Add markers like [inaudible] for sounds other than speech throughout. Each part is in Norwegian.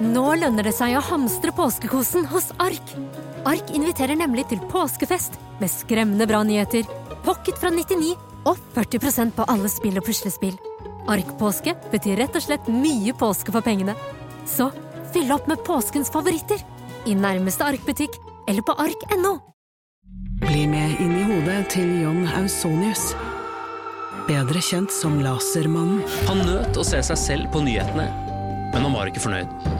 Nå lønner det seg å hamstre påskekosen hos Ark. Ark inviterer nemlig til påskefest med skremmende bra nyheter, pocket fra 99 og 40% på alle spill og puslespill. Ark-påske betyr rett og slett mye påske for pengene. Så fyll opp med påskens favoritter i nærmeste Ark-butikk eller på ark.no. Bli med inn i hodet til John Ausonius. Bedre kjent som Lasermannen. Han nøt å se seg selv på nyhetene, men han var ikke fornøyd.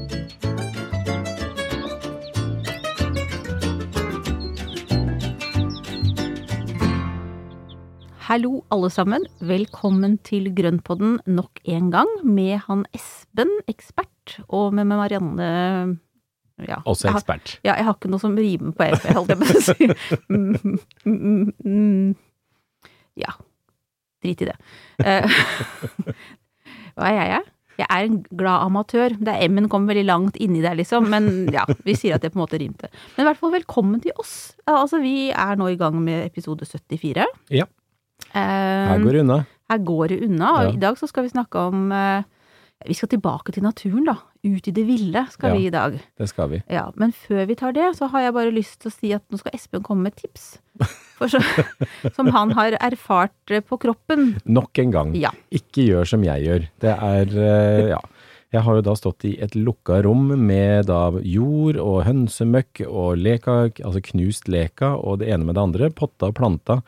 Hallo, alle sammen. Velkommen til Grønnpodden nok en gang med han Espen, ekspert, og med Marianne ja. Også Jeg har- ekspert. Ja, jeg har ikke noe som rimer på EP, holdt jeg på å si. Mm, mm, mm. Ja. Drit i det. Eh, [laughs] Hva er jeg, jeg? Jeg er en glad amatør. Det er M-en kommer veldig langt inni der, liksom. Men ja, vi sier at det på en måte rimte. Men i hvert fall velkommen til oss. Altså, vi er nå i gang med episode 74. Ja. Her går det unna. her går det unna, og Ja. i dag så skal vi snakke om eh, Vi skal tilbake til naturen, da. Ut i det ville skal Ja. vi i dag. Det skal vi. Ja, Men før vi tar det, så har jeg bare lyst til å si at nå skal Espen komme med tips. Så, [laughs] som han har erfart eh, på kroppen. Nok en gang. Ja. Ikke gjør som jeg gjør. Det er eh, Ja. Jeg har jo da stått i et lukka rom med da jord og hønsemøkk og leka, altså knust leka og det ene med det andre, potta og planta.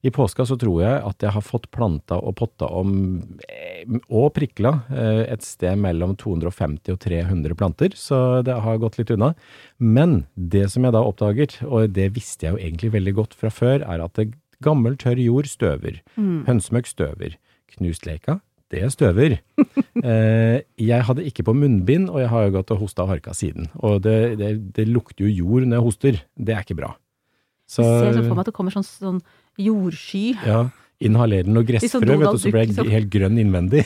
I påska så tror jeg at jeg har fått planta og potta om, eh, og prikla, eh, et sted mellom 250 og 300 planter, så det har gått litt unna. Men det som jeg da oppdager, og det visste jeg jo egentlig veldig godt fra før, er at det gammel, tørr jord støver. Hønsemøkk støver. Knust leka, det støver. [laughs] eh, jeg hadde ikke på munnbind, og jeg har jo gått og hosta og harka siden. Og det, det, det lukter jo jord når jeg hoster. Det er ikke bra. Så, Jeg ser så for meg at det kommer sånn, sånn jordsky. ja, inhalerende noe sånn gressfrø, vet du, så ble jeg liksom. helt grønn innvendig.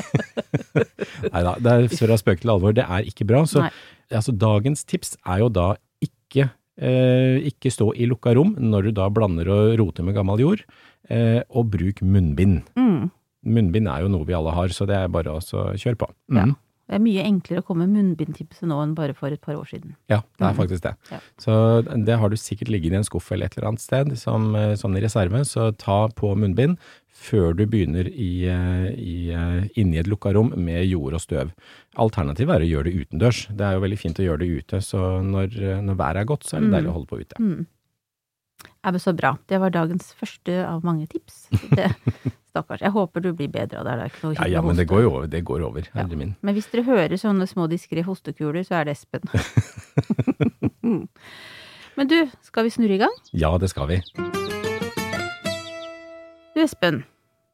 [laughs] Nei da, det er fra spøk til alvor. Det er ikke bra. Så altså, dagens tips er jo da ikke, eh, ikke stå i lukka rom når du da blander og roter med gammel jord, eh, og bruk munnbind. Mm. Munnbind er jo noe vi alle har, så det er bare å kjøre på. Ja. Det er mye enklere å komme med munnbindtipset nå enn bare for et par år siden. Ja, det er Mm. faktisk det. Ja. Så det har du sikkert liggende i en skuff eller et eller annet sted, som, eh, sånn i reserve. Så ta på munnbind før du begynner i, eh, i, eh, inni et lukka rom med jord og støv. Alternativet er å gjøre det utendørs. Det er jo veldig fint å gjøre det ute, så når, når været er godt, så er det Mm. deilig å holde på ute. Mm. Ja, men så bra. Det var dagens første av mange tips. [laughs] Det, stakkars. Jeg håper du blir bedre av det. Det er ikke noe Ja, ja, men det går jo over. Det går over, Ja. min. Men hvis dere hører sånne små diskré hostekuler, så er det Espen. [laughs] Men du, skal vi snurre i gang? Ja, det skal vi. Du Espen,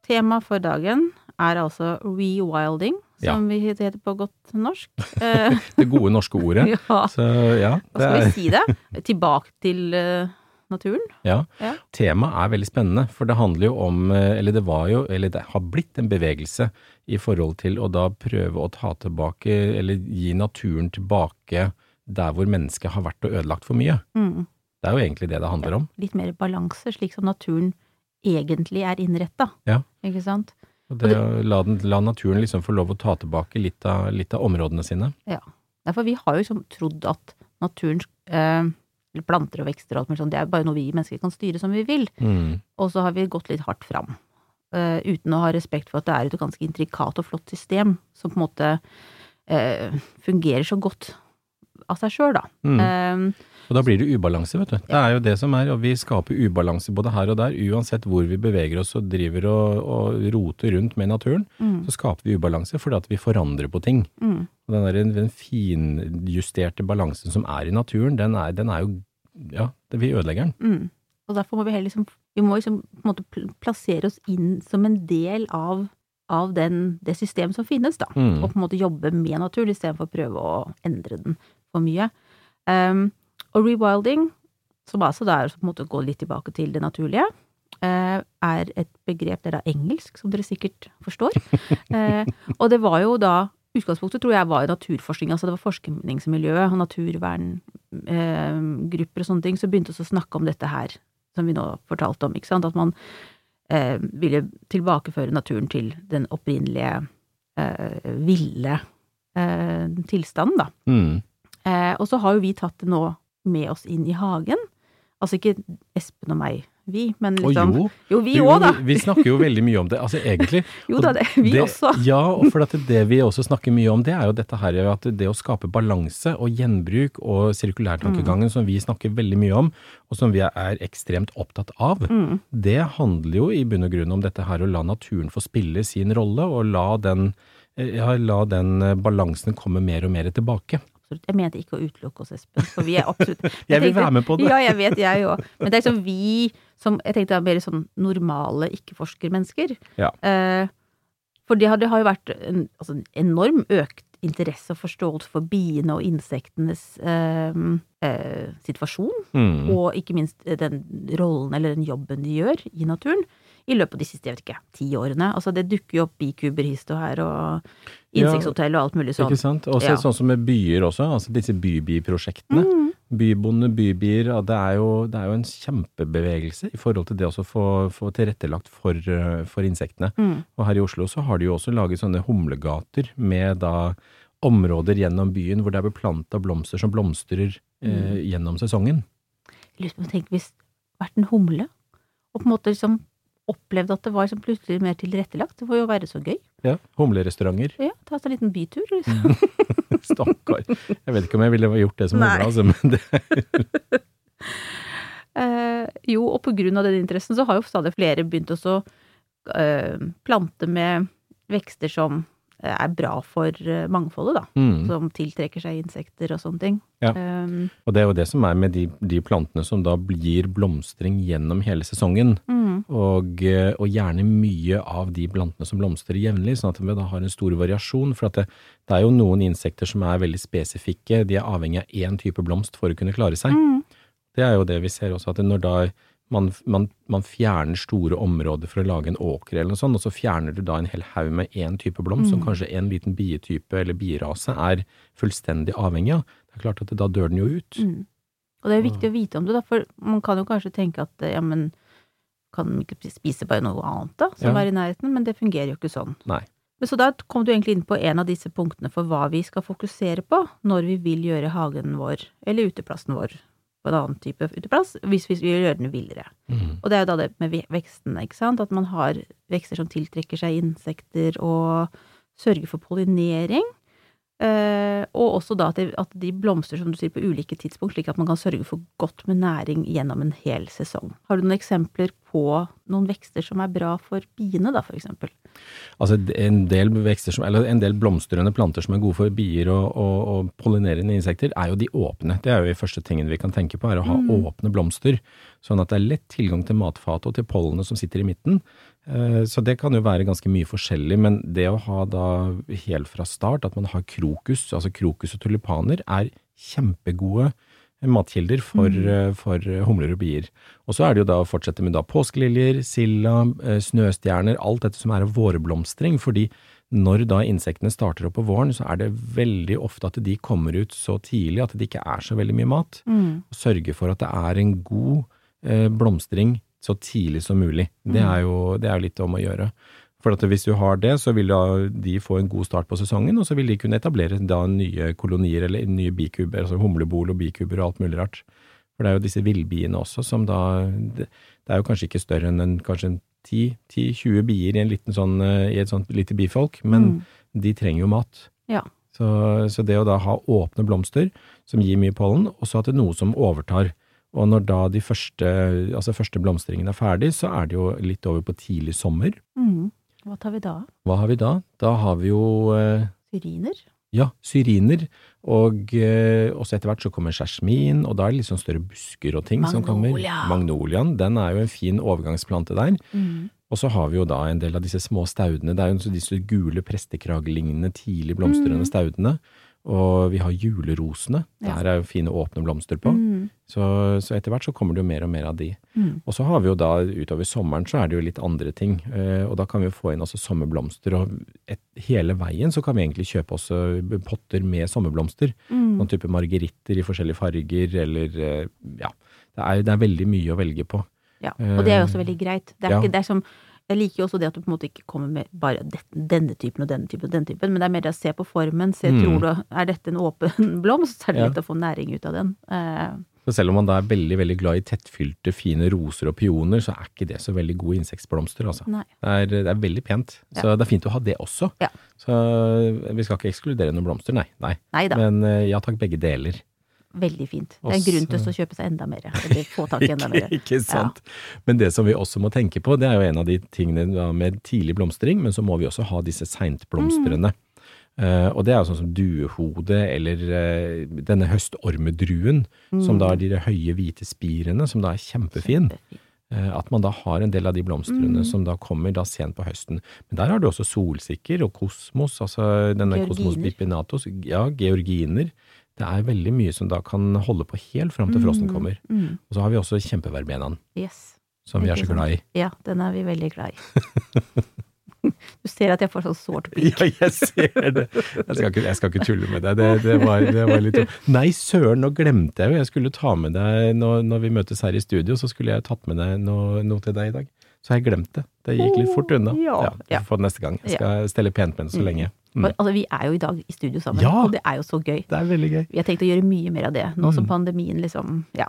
tema for dagen er altså rewilding, Ja. som vi heter på godt norsk. [laughs] Eh, Det gode norske ordet. [laughs] ja, Så ja, hva skal vi si det? Tilbake til eh, naturen? ja. Ja. Temaet er veldig spennende, for det handler jo om, eh, eller det var jo, eller det har blitt en bevegelse i forhold til å da prøve å ta tilbake, eller gi naturen tilbake der hvor mennesket har vært og ødelagt for mye. Mm. Det er jo egentlig det det handler om. Litt mer balanse, slik som naturen egentlig er innretta. Ja. Ikke sant? Og det å la, den, la naturen liksom få lov å ta tilbake litt av, litt av områdene sine. Ja. Derfor vi har jo liksom trodd at naturen, eh, eller planter og vekster og alt mulig sånt, det er bare noe vi mennesker kan styre som vi vil. Mm. Og så har vi gått litt hardt fram. Uh, uten å ha respekt for at det er et ganske intrikat og flott system som på en måte uh, fungerer så godt av seg sjøl, da. Mm. Eh, Og da blir det ubalanse, vet du. Det er jo det som er, og vi skaper ubalanse både her og der. Uansett hvor vi beveger oss og driver og, og roter rundt med naturen, mm, så skaper vi ubalanse fordi at vi forandrer på ting. mm. Den, der, den finjusterte balansen som er i naturen, den er, den er jo Ja, det, vi ødelegger den. Mm. Og derfor må vi heller liksom Vi må liksom på en måte plassere oss inn som en del av, av den, det systemet som finnes, da. Mm. Og på en måte jobbe med naturen istedenfor å prøve å endre den for mye. Um, Og rewilding, som altså da er på en måte å gå litt tilbake til det naturlige, eh, er et begrep det er da engelsk, som dere sikkert forstår. [laughs] Eh, og det var jo da Utgangspunktet tror jeg var naturforskning, altså det var forskningsmiljøet og naturverngrupper og sånne ting som begynte å snakke om dette her, som vi nå fortalte om, ikke sant, at man eh, ville tilbakeføre naturen til den opprinnelige eh, ville eh, tilstanden, da. Mm. Eh, og så har jo vi tatt det nå med oss inn i hagen. Altså ikke Espen og meg, vi, men Og liksom jo, Jo, vi òg, da. Vi, snakker jo veldig mye om det. Altså egentlig [laughs] Jo da, det, vi det, også. [laughs] Ja, og for at det vi også snakker mye om, det er jo dette her at det å skape balanse og gjenbruk og sirkulærtankegangen Mm. som vi snakker veldig mye om, og som vi er ekstremt opptatt av, Mm. det handler jo i bunn og grunn om dette her å la naturen få spille sin rolle, og la den, eh, ja, la den eh, balansen komme mer og mer tilbake. Absolutt. Jeg mente ikke å utelukke oss, Espen, for vi er absolutt [laughs] Jeg vil tenkte- være med på det. Ja, jeg vet, jeg òg. Men det er liksom vi som Jeg tenkte er mer sånn normale ikke-forskermennesker. Ja. Eh, for det har, det har jo vært en altså, en enorm økt interesse og forståelse for biene og insektenes eh, eh, situasjon. Mm. Og ikke minst den rollen eller den jobben de gjør i naturen. I løpet av de siste jeg vet ikke, ti årene. Altså Det dukker jo opp bikuber hist og her, og insekthotell og alt mulig sånn. Ikke sant? Og så Ja. sånn som med byer også, altså disse bybiprosjektene. Mm. Bybonde, bybier, det er, jo, det er jo en kjempebevegelse i forhold til det å få, få tilrettelagt for, eh, for insektene. Mm. Og her i Oslo så har de jo også laget sånne humlegater med da områder gjennom byen hvor det er beplanta blomster som blomstrer eh, gjennom sesongen. Jeg lurer på om tenker hvis vært en humle, og på en måte liksom opplevd at det var liksom plutselig mer tilrettelagt. Det får jo være så gøy. Ja, Humlerestauranter. Ja, ta seg en liten bytur. Liksom. [laughs] Stakkar. Jeg vet ikke om jeg ville gjort det som humle, altså, men det [laughs] Eh, jo, og på grunn av den interessen så har jo stadig flere begynt også å eh, plante med vekster som er bra for eh, mangfoldet, da. mm. Som tiltrekker seg insekter og sånne ting. Ja. Um, Og det er jo det som er med de, de plantene som da blir blomstring gjennom hele sesongen. mm, Og, eh, og gjerne mye av de plantene som blomstrer jevnlig, sånn at vi da har en stor variasjon. For at det, det er jo noen insekter som er veldig spesifikke. De er avhengig av én type blomst for å kunne klare seg. mm, Det er jo det vi ser også, at når da man, man, man fjerner store områder for å lage en åker eller noe sånt, og så fjerner du da en hel haug med én type blomst, som kanskje en liten bietype eller bierase er fullstendig avhengig av. Det er klart at da dør den jo ut. mm. Og det er viktig å vite om det, da, for man kan jo kanskje tenke at ja, men kan de ikke spise bare noe annet, da, som Ja. er i nærheten? Men det fungerer jo ikke sånn. Nei. Men Så da kom du egentlig inn på en av disse punktene for hva vi skal fokusere på når vi vil gjøre hagen vår, eller uteplassen vår, på en annen type uteplass, hvis vi vil gjøre den villere. Mm. Og det er jo da det med ve- vekstene, ikke sant, at man har vekster som tiltrekker seg insekter og sørger for pollinering. Eh, og også da at de, at de blomstrer, som du sier, på ulike tidspunkt, slik at man kan sørge for godt med næring gjennom en hel sesong. Har du noen eksempler på noen vekster som er bra for biene, da, for eksempel? Altså en del vekster som, eller en del blomstrende planter som er gode for bier og, og, og pollinerende insekter, er jo de åpne. Det er jo de første tingene vi kan tenke på, er å ha åpne blomster. Sånn at det er lett tilgang til matfatet og til pollenet som sitter i midten. Eh, Så det kan jo være ganske mye forskjellig, men det å ha da helt fra start at man har krokus, altså krokus og tulipaner, er kjempegode matkilder for, mm. for humler og bier. Og så er det jo da å fortsette med da påskeliljer, silda, eh, snøstjerner, alt dette som er av vårblomstring, fordi når da insektene starter opp på våren, så er det veldig ofte at de kommer ut så tidlig at det ikke er så veldig mye mat. Og sørge for at det er en god eh, blomstring så tidlig som mulig. Det er jo det er litt om å gjøre. For at hvis du har det, så vil da de få en god start på sesongen, og så vil de kunne etablere da nye kolonier eller nye bikuber, altså humlebol og bikuber og alt mulig rart. For det er jo disse villbiene også som da Det er jo kanskje ikke større enn en, kanskje en 10-20 bier i, en liten sånn, eh, i et sånt lite bifolk, men de trenger jo mat. Ja. Så, så det å da ha åpne blomster som gir mye pollen, og så at det er noe som overtar. Og når da de første, altså første blomstringen er ferdig, så er det jo litt over på tidlig sommer. Mm. Hva tar vi da? Hva har vi da? Da har vi jo eh, Syriner? ja, syriner, og eh, også etter hvert så kommer sjasmin, og da er det litt sånn større busker og ting som kommer. Magnolia. Magnoliaen. Den er jo en fin overgangsplante der. Mm. Og så har vi jo da en del av disse små staudene. Det er jo disse gule prestekraglignende, tidlig blomstrende staudene. Og vi har julerosene. Ja. Der er jo fine åpne blomster på. Mm. Så, så etter hvert så kommer det jo mer og mer av de. Mm. Og så har vi jo da utover sommeren så er det jo litt andre ting, eh, og da kan vi jo få inn også sommerblomster, og et, hele veien så kan vi egentlig kjøpe også potter med sommerblomster. Mm. Noen type margeritter i forskjellige farger, eller eh, ja. Det er, det er veldig mye å velge på. Ja, og det er jo også veldig greit. Det er Ja. ikke, det er som, jeg liker jo også det at du på en måte ikke kommer med bare denne typen og denne typen og denne typen, men det er mer det å se på formen, se, Mm. tror du, er dette en åpen [laughs] blomst, så er det Ja. lett å få næring ut av den. Eh, Så selv om man da er veldig veldig glad i tettfylte, fine roser og pioner, så er ikke det så veldig gode insektblomster, altså. Det er, det er veldig pent, så det er fint å ha det også. Ja. Så vi skal ikke ekskludere noen blomster, nei. nei. Nei Men eh, ja takk, begge deler. Veldig fint. Det er en grunn til å kjøpe seg enda mer, eller [laughs] få tak i enda mer. ikke sant. Men det som vi også må tenke på, det er jo en av de tingene med tidlig blomstring, men så må vi også ha disse seintblomstrende. Eh, og det er jo sånn som duehode eller uh, denne høstormedruen, som da er de høye hvite spirene, som da er kjempefin. kjempefin. Uh, At man da har en del av de blomstrene som da kommer da sent på høsten. Men der har du også solsikker og kosmos, altså denne Georginer. kosmos bipinatus, ja, georginer. Det er veldig mye som da kan holde på helt fram til frosten kommer. Mm. Og så har vi også kjempeverbenaen, Yes. som vi er så glad i. Ja, den er vi veldig glad i. [laughs] Du ser at jeg får sånn sårt blikk. Ja, jeg ser det. Jeg skal ikke, jeg skal ikke tulle med deg. Det, det, var, det var litt Nei, søren, nå glemte jeg jo. Jeg skulle ta med deg når, når vi møtes her i studio, så skulle jeg tatt med deg noe, noe til deg i dag. Så har jeg glemt det. Det gikk litt fort unna. Ja. får det neste gang. Jeg skal stelle pent med det så lenge. Mm. Og, Altså, vi er jo i dag i studio sammen, Ja. og det er jo så gøy. Det er veldig gøy. Vi har tenkt å gjøre mye mer av det, nå som Mm. pandemien liksom, ja,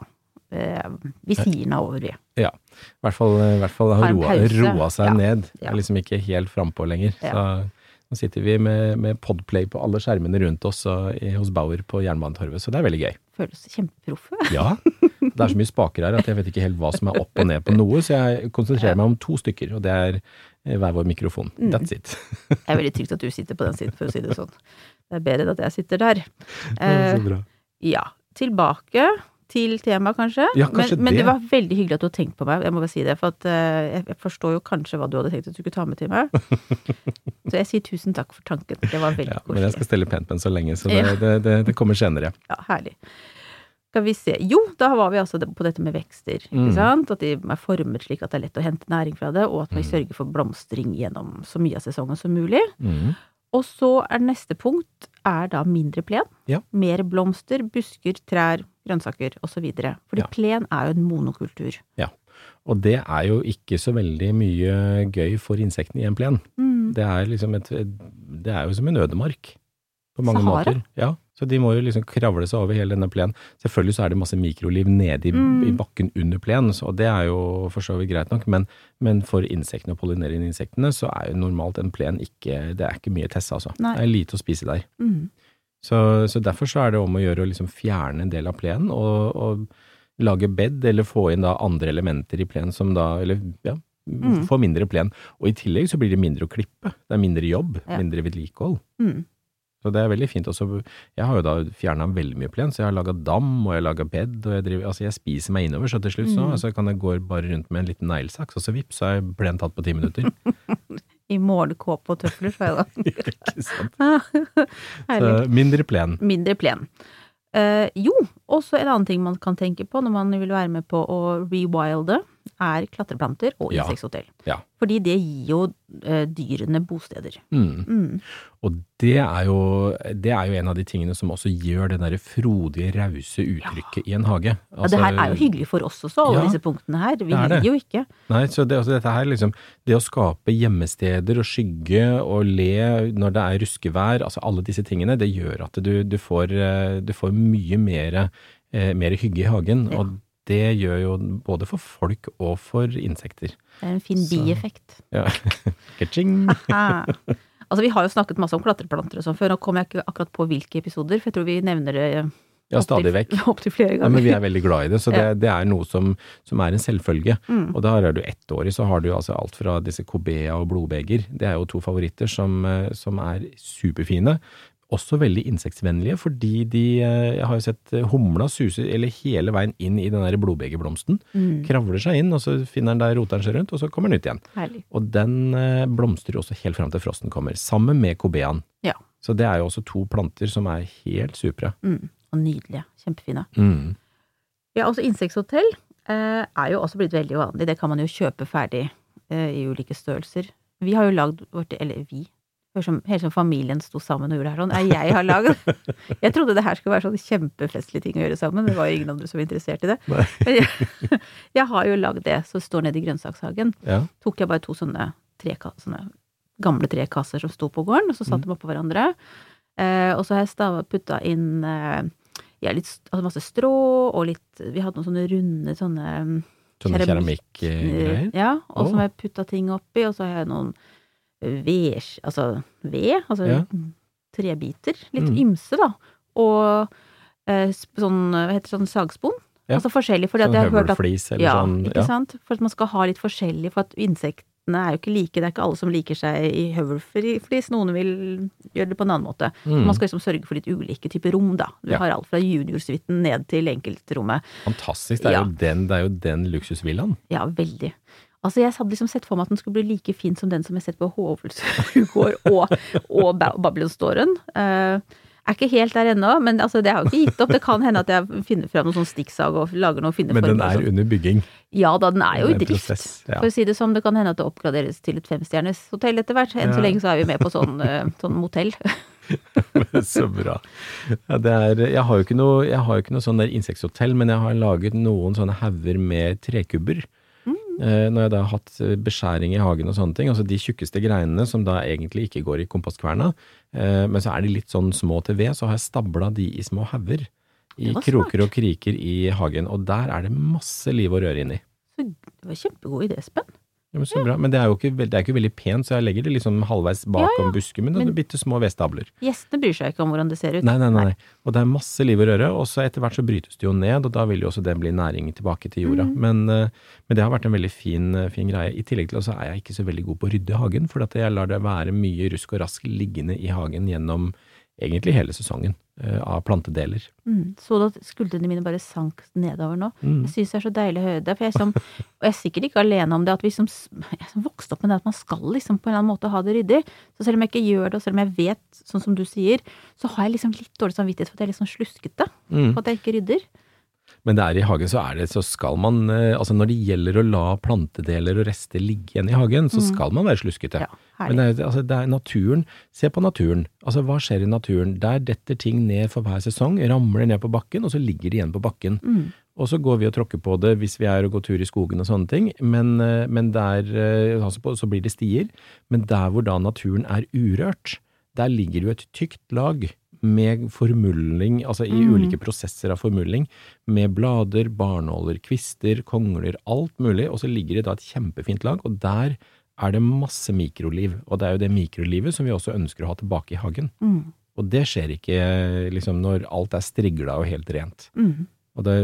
eh, vi sier den er over, vi. Ja. I hvert fall, i hvert fall Har roa, roa seg Ja. ned. Ja. er liksom ikke helt frampå lenger. Så nå sitter vi med, med Podplay på alle skjermene rundt oss og, i, hos Bauer på Jernbanetorvet, så det er veldig gøy. Føles kjempeproffe. [laughs] Ja, det er så mye spaker her at jeg vet ikke helt hva som er opp og ned på noe, så jeg konsentrerer meg om to stykker, og det er eh, hver vår mikrofon. Mm. That's it. Det er veldig trygt at du sitter på den siden, for å si det sånn. Det er bedre enn at jeg sitter der. Det er Eh, så bra. ja, tilbake til temaet, kanskje. Ja, kanskje men, men det. det var veldig hyggelig at du har tenkt på meg, jeg må bare si det. For at, uh, jeg, forstår jo kanskje hva du hadde tenkt at du skulle ta med til meg. [laughs] Så jeg sier tusen takk for tanken. Det var veldig Ja, men jeg skal stelle pent med den så lenge, så det, det, det, det kommer senere. Ja, herlig. Skal vi se. Jo, da var vi altså på dette med vekster. Mm. Ikke sant? At de er formet slik at det er lett å hente næring fra det, og at vi Mm. sørger for blomstring gjennom så mye av sesongen som mulig. Mm. Og så er neste punkt er da mindre plen. Ja. Mer blomster, busker, trær, grønnsaker osv. Fordi Ja. plen er jo en monokultur. Ja. Og det er jo ikke så veldig mye gøy for insektene i en plen. Mm. Det er liksom et, det er jo som en ødemark. På mange Sahara? måter. Ja, så de må jo liksom kravle seg over hele denne plenen. Selvfølgelig så er det masse mikroliv nede i, Mm. i bakken under plenen, og det er jo for så vidt greit nok, men, men for insektene og pollinerende insektene så er jo normalt en plen ikke, det er ikke mye tesse altså. Nei. Det er lite å spise der. Mm. Så, så derfor så er det om å gjøre å liksom fjerne en del av plenen og, og lage bed, eller få inn da andre elementer i plenen som da, eller ja, Mm. få mindre plen. Og i tillegg så blir det mindre å klippe. Det er mindre jobb, Ja. mindre vedlikehold. Mm. Så det er veldig fint også. Jeg har jo da fjerna veldig mye plen, så jeg har laga dam, og jeg har laga bed, og jeg driver Altså, jeg spiser meg innover, så til slutt så Mm. altså, kan jeg gå bare rundt med en liten neglesaks, og så vips, så er plen tatt på ti minutter. [laughs] I morgenkåpe og tøfler, sa jeg da. [laughs] Ikke sant? [laughs] Så mindre plen. Mindre plen. Uh, jo, også en annen ting man kan tenke på når man vil være med på å rewilde, er klatreplanter og Ja. insekthotell. Ja. Fordi det gir jo eh, dyrene bosteder. Mm. Mm. Og det er, jo, det er jo en av de tingene som også gjør det derre frodige, rause uttrykket i en hage. Ja, det her er jo hyggelig for oss også, alle Altså, Ja, disse punktene her. Vi er liker jo ikke. Nei, så det, altså dette her liksom, det å skape gjemmesteder og skygge og le når det er ruskevær, altså alle disse tingene, det gjør at du, du, får, eh, du får mye mer, eh, mer hygge i hagen. Ja. Og det gjør jo både for folk og for insekter. Det er en fin bieffekt. Ja. [laughs] Ka-ching! [laughs] Altså, vi har jo snakket masse om klatreplanter og sånn før, nå kommer jeg ikke akkurat på hvilke episoder, for jeg tror vi nevner det Ja, stadig vekk. [laughs] opptil flere Ja, ganger. men vi er veldig glad i det, så det, det er noe som, som er en selvfølge. Mm. Og da er du ettårig, så har du altså alt fra disse Cobea og blodbeger. Det er jo to favoritter som, eh, som er superfine. Også veldig insektsvennlige, fordi de eh, Jeg har jo sett eh, humla suse eller hele veien inn i den der blodbegerblomsten. Mm. Kravler seg inn, og så finner den der, roteren seg rundt, og så kommer den ut igjen. Herlig. Og den eh, blomstrer også helt fram til frosten kommer, sammen med kobean. Ja. Så det er jo også to planter som er helt supre. Mm. Og nydelige. Kjempefine. Mm. Ja, også insekthotell eh, er jo også blitt veldig vanlig. Det kan man jo kjøpe ferdig eh, i ulike størrelser. Vi har jo lagd vårt Eller vi. Høres som, Hele som familien sto sammen og gjorde det her sånn. Nei, jeg har lagd [laughs] Jeg trodde det her skulle være sånn kjempefestlig ting å gjøre sammen. Det var jo ingen andre som var interessert i det. Men jeg, [laughs] jeg har jo lagd det som står nede i grønnsakshagen. Ja. Tok jeg bare to sånne, tre, sånne gamle trekasser som sto på gården, og så satte Mm. dem oppå hverandre. Eh, og så har jeg stava putta inn eh, ja, litt, altså masse strå og litt Vi hadde noen sånne runde sånne Sånne Keramikk. keramikkgreier. Ja, og så har jeg putta ting oppi, og så har jeg noen ved, altså ved, altså Ja. trebiter. Litt Mm. ymse, da. Og eh, sånn, hva heter det, sånn sagspon. Ja. Altså forskjellig, fordi Sånn at jeg har hørt at eller ja, sånn. ikke Ja. sant? For at man skal ha litt forskjellig, for at insektene er jo ikke like. Det er ikke alle som liker seg i høvelflis, noen vil gjøre det på en annen måte. Mm. Man skal liksom sørge for litt ulike typer rom, da. Du har alt fra juniorsuiten ned til enkeltrommet. Fantastisk. Det er, Ja. jo den, det er jo den luksusvillaen. Ja, veldig. Altså, jeg hadde liksom sett for meg at den skulle bli like fin som den som jeg har sett på Hovelsrudgård og, og Ba- Babylonståren. Uh, er ikke helt der ennå, men altså, det har jo ikke gitt opp. Det kan hende at jeg finner frem noen sånn stikksag og lager noen fine Men den er sånn. under bygging. Ja da, den er jo i drift. prosess, ja. For å si det sånn, det kan hende at det oppgraderes til et femstjerners hotell etter hvert. Enn så lenge så er vi med på sånn, eh, sånn motell. [laughs] Så bra. Ja, det er, jeg har jo ikke noe, jeg har jo ikke noe sånn der insekthotell, men jeg har laget noen sånne hauger med trekubber. Eh, når jeg da har hatt eh, beskjæring i hagen og sånne ting, altså de tjukkeste greinene som da egentlig ikke går i kompostkverna, eh, men så er de litt sånn små til ved, så har jeg stabla de i små hauger. I kroker og kriker i hagen, og der er det masse liv og røre inni. Så det var kjempegod idé, Espen. Ja, men så bra. Men det er jo ikke, det er ikke veldig pent, så jeg legger det liksom halvveis bakom busken min, og Men- bitte små vedstabler. Gjestene bryr seg ikke om hvordan det ser ut. Nei, nei, nei, nei. Og det er masse liv og røre, og så etter hvert så brytes det jo ned, og da vil jo også det bli næring tilbake til jorda. Mm. Men, eh, men det har vært en veldig fin, eh, fin greie. I tillegg til så er jeg ikke så veldig god på å rydde hagen, for at jeg lar det være mye rusk og rask liggende i hagen gjennom egentlig hele sesongen eh, av plantedeler. Mm. Så du at skuldrene mine bare sank nedover nå? Mm. Jeg syns det er så deilig å høre det. For jeg, er som, [laughs] og jeg er sikkert ikke alene om det, at vi som, jeg som vokste opp med det at man skal liksom på en eller annen måte ha det ryddig. Så selv om jeg ikke gjør det, og selv om jeg vet, sånn som du sier, så har jeg liksom litt dårlig samvittighet for at jeg er litt sånn sluskete. Mm. For at jeg ikke rydder. Men det er i hagen så er det, så skal man, eh, altså når det gjelder å la plantedeler og rester ligge igjen i hagen, så skal man være sluskete. Mm. Ja, Men det er, altså, det er naturen. Se på naturen. Altså, hva skjer i naturen? Der detter ting ned for hver sesong, ramler ned på bakken, og så ligger de igjen på bakken. Mm. Og så går vi og tråkker på det hvis vi er og går tur i skogen og sånne ting, men, eh, men der, eh, altså så blir det stier. Men der hvor da naturen er urørt, der ligger jo et tykt lag med formulling, altså i Mm. ulike prosesser av formulling, med blader, barnåler, kvister, kongler, alt mulig, og så ligger det da et kjempefint lag, og der er det masse mikroliv, og det er jo det mikrolivet som vi også ønsker å ha tilbake i hagen. Mm. Og det skjer ikke liksom når alt er strigla og helt rent. Mm. Og det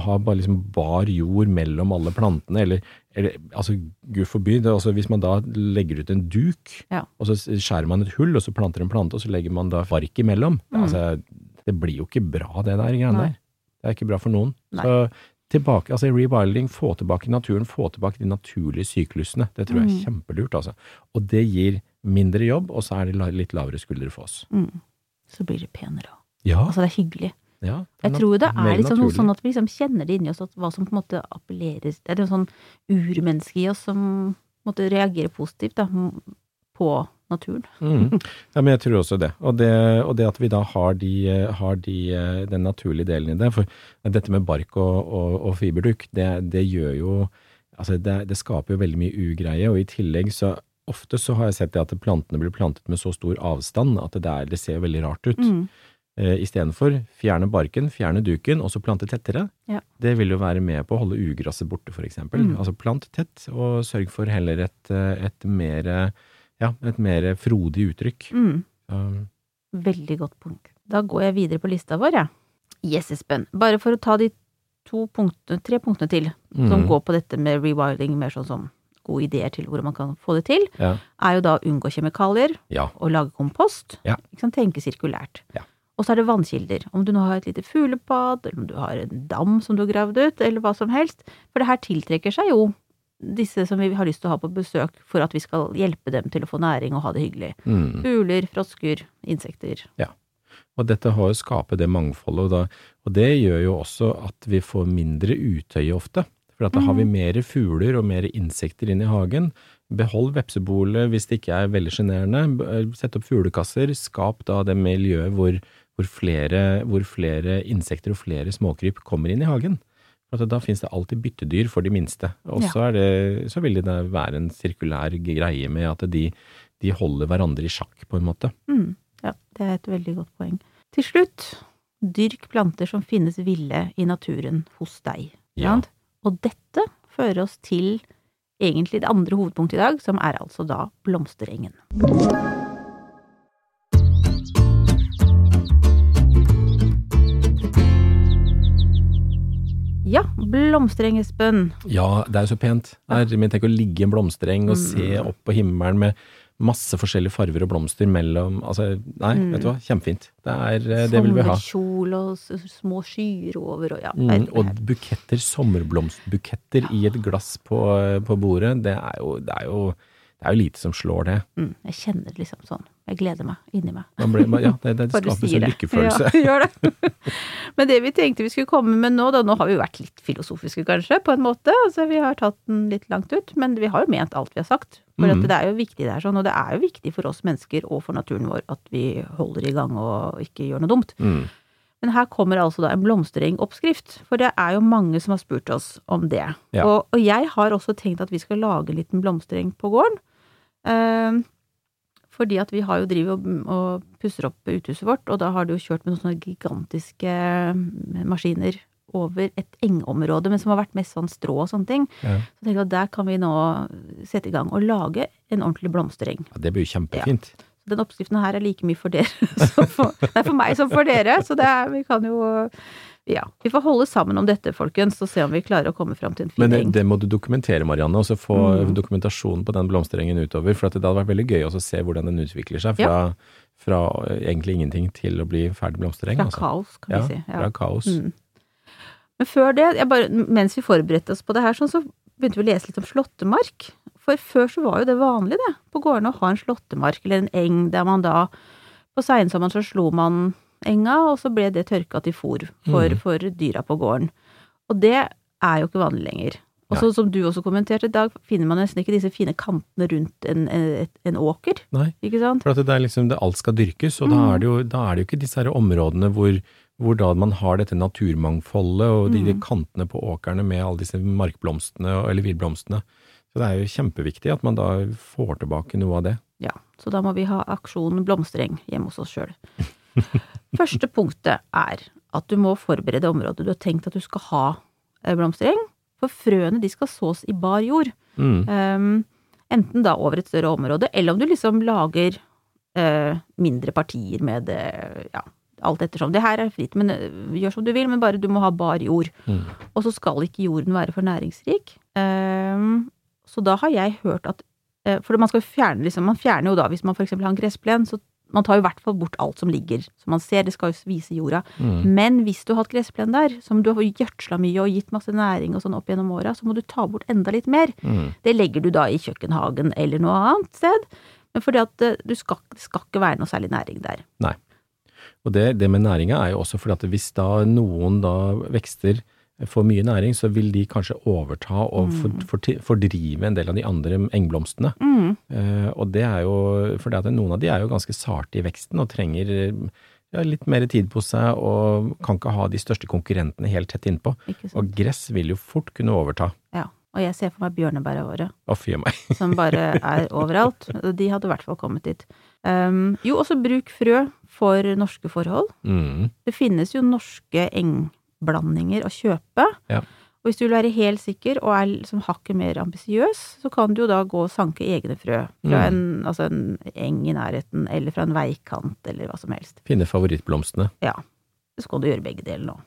har bare liksom bar jord mellom alle plantene, eller, eller altså gud forby, det, altså, hvis man da legger ut en duk, Ja. og så skjærer man et hull, og så planter en plante, og så legger man da bark imellom, Mm. altså det blir jo ikke bra det der greiene der. Det er ikke bra for noen. Nei. Så tilbake, altså rewilding, få tilbake naturen, få tilbake de naturlige syklusene, det tror jeg er Mm. kjempelurt altså. Og det gir mindre jobb, og så er det litt lavere skuldre for oss. Mm. Så blir det penere òg. Ja, Altså, det er hyggelig. Ja. Jeg tror det er liksom noe sånn at vi liksom kjenner det inni oss, at hva som på en måte appellerer Det er en sånn urmenneske i oss som måte reagerer positivt da, på naturen. Mm. Ja, men jeg tror også det. Og det, og det at vi da har, de, har de, eh, den naturlige delen i det. For dette med bark og, og, og fiberduk, det, det gjør jo Altså, det, det skaper jo veldig mye ugreie, og i tillegg så Ofte så har jeg sett det at plantene blir plantet med så stor avstand at det, der, det ser veldig rart ut. Mm. Eh, Istedenfor fjerne barken, fjerne duken, og så plante tettere. Ja. Det vil jo være med på å holde ugresset borte, for eksempel. Mm. Altså plant tett, og sørg for heller et, eh, et mer ja, et mer frodig uttrykk. Mm. Um, Veldig godt punkt. Da går jeg videre på lista vår, jeg. Ja. Yes, Espen. Bare for å ta de to punktene, tre punktene til, som mm, går på dette med rewilding, mer sånn som gode ideer til hvordan man kan få det til, Ja. er jo da å unngå kjemikalier ja. og lage kompost. Ja. Ikke sant? Tenke sirkulært. Ja. Og så er det vannkilder. Om du nå har et lite fuglepad, eller om du har en dam som du har gravd ut, eller hva som helst. For det her tiltrekker seg jo disse som vi har lyst til å ha på besøk for at vi skal hjelpe dem til å få næring og ha det hyggelig. Mm. Fugler, frosker, insekter. Ja. Og dette har jo skapt det mangfoldet, og, da, og det gjør jo også at vi får mindre utøye ofte. For at da har vi mer fugler og mer insekter inn i hagen. Behold vepsebolet hvis det ikke er veldig sjenerende. B- Sett opp fuglekasser. Skap da det miljøet hvor, hvor, flere, hvor flere insekter og flere småkryp kommer inn i hagen. For at da finnes det alltid byttedyr for de minste. Og er så vil det være en sirkulær greie med at de, de holder hverandre i sjakk, på en måte. Mm, ja, det er et veldig godt poeng. Til slutt, dyrk planter som finnes ville i naturen hos deg. Ja. Og dette fører oss til egentlig det andre hovedpunktet i dag, som er altså da blomsterengen. Ja, blomstereng, Espen. Ja, det er jo så pent. Men tenk å ligge i en blomstereng og se Mm. opp på himmelen med masse forskjellige farver og blomster mellom Altså, nei, vet du hva, kjempefint. Det er, eh, det vil vi ha. Sommerkjole og små skyer over og ja. Mm, og buketter, sommerblomstbuketter i et glass på, på bordet, det er, jo, det, er jo, det er jo lite som slår det. Mm, jeg kjenner det liksom sånn. Jeg gleder meg inni meg. Man ble, man- ja, det, det [laughs] en skaper det. lykkefølelse. Ja, [laughs] gjør det. [laughs] Men det vi tenkte vi skulle komme med nå, da, nå har vi jo vært litt filosofiske kanskje, på en måte. Altså vi har tatt den litt langt ut, men vi har jo ment alt vi har sagt. For mm. det er jo viktig det er sånn, og det er jo viktig for oss mennesker og for naturen vår at vi holder i gang og ikke gjør noe dumt. Mm. Men her kommer altså da en blomsterengoppskrift, for det er jo mange som har spurt oss om det. Ja. Og, og jeg har også tenkt at vi skal lage en liten blomstereng på gården. Eh, fordi at vi har jo drivet og, pusser opp uthuset vårt, og da har det jo kjørt med noen sånne gigantiske mm, maskiner over et engområde, men som har vært mest sånn strå og sånne ting. Ja. Så tenkte jeg at der kan vi nå sette i gang og lage en ordentlig blomstereng. Ja, det blir jo kjempefint. Den oppskriften her er like mye for dere [laughs] for, nei, for meg som for dere, så det er, vi kan jo Ja. Vi får holde sammen om dette, folkens, og se om vi klarer å komme fram til en fin Men det, det må du dokumentere, Marianne, og så få Mm. dokumentasjon på den blomsterengen utover. For at det hadde vært veldig gøy å se hvordan den utvikler seg fra, fra egentlig ingenting til å bli ferdig blomstereng. Fra altså. kaos, kan ja, vi si. Ja. fra kaos. Mm. Men før det, jeg bare, mens vi forberedte oss på det her, sånn, så begynte vi å lese litt om slåttemark. For før så var jo det vanlig, det, på gårdene å ha en slåttemark eller en eng der man da På seinsommeren så slo man enga, og så ble det tørka til fôr for, mm. for dyra på gården. Og det er jo ikke vanlig lenger. Og så som du også kommenterte i dag, finner man nesten ikke disse fine kantene rundt en, en, en åker. Nei. Ikke sant? For at det er liksom, det, alt skal dyrkes, og da, Mm. er det jo, da er det jo ikke disse her områdene hvor, hvor da man har dette naturmangfoldet og de, de Mm. kantene på åkrene med alle disse markblomstene eller villblomstene. Så det er jo kjempeviktig at man da får tilbake noe av det. Ja, så da må vi ha aksjonen blomstereng hjemme hos oss sjøl. [laughs] [laughs] Første punktet er at du må forberede området du har tenkt at du skal ha blomstring. blomstereng, for frøene de skal sås i bar jord. Mm. Um, enten da over et større område, eller om du liksom lager uh, mindre partier med det, ja, alt ettersom. Det her er fritt, men eh, gjør som du vil, men bare du må ha bar jord. Mm. Og så skal ikke jorden være for næringsrik. Um, så da har jeg hørt at eh, For man skal fjerne liksom, Man fjerner jo da, hvis man eksempel har en gressplen, så man tar jo i hvert fall bort alt som ligger, som man ser, det skal jo vise jorda. Mm. Men hvis du har hatt gressplen der, som du har gjødsla mye og gitt masse næring og sånn opp gjennom åra, så må du ta bort enda litt mer. Mm. Det legger du da i kjøkkenhagen eller noe annet sted. Men fordi at eh, du skal, skal ikke være noe særlig næring der. Nei. Og det, det med næringa er jo også fordi at hvis da noen da vekster får mye næring, så vil de kanskje overta og for, for, fordrive en del av de andre engblomstene. Mm. Eh, og det er jo For at noen av de er jo ganske sarte i veksten og trenger ja, litt mer tid på seg og kan ikke ha de største konkurrentene helt tett innpå. Og gress vil jo fort kunne overta. Ja. Og jeg ser for meg fy meg. [laughs] som bare er overalt. De hadde i hvert fall kommet dit. Um, jo, også bruk frø for norske forhold. Mm. Det finnes jo norske engblandinger å kjøpe. Ja. Og hvis du vil være helt sikker og er liksom hakket mer ambisiøs, så kan du jo da gå og sanke egne frø fra Mm. en, altså en eng i nærheten, eller fra en veikant, eller hva som helst. Finne favorittblomstene. Ja. Så kan du gjøre begge deler nå.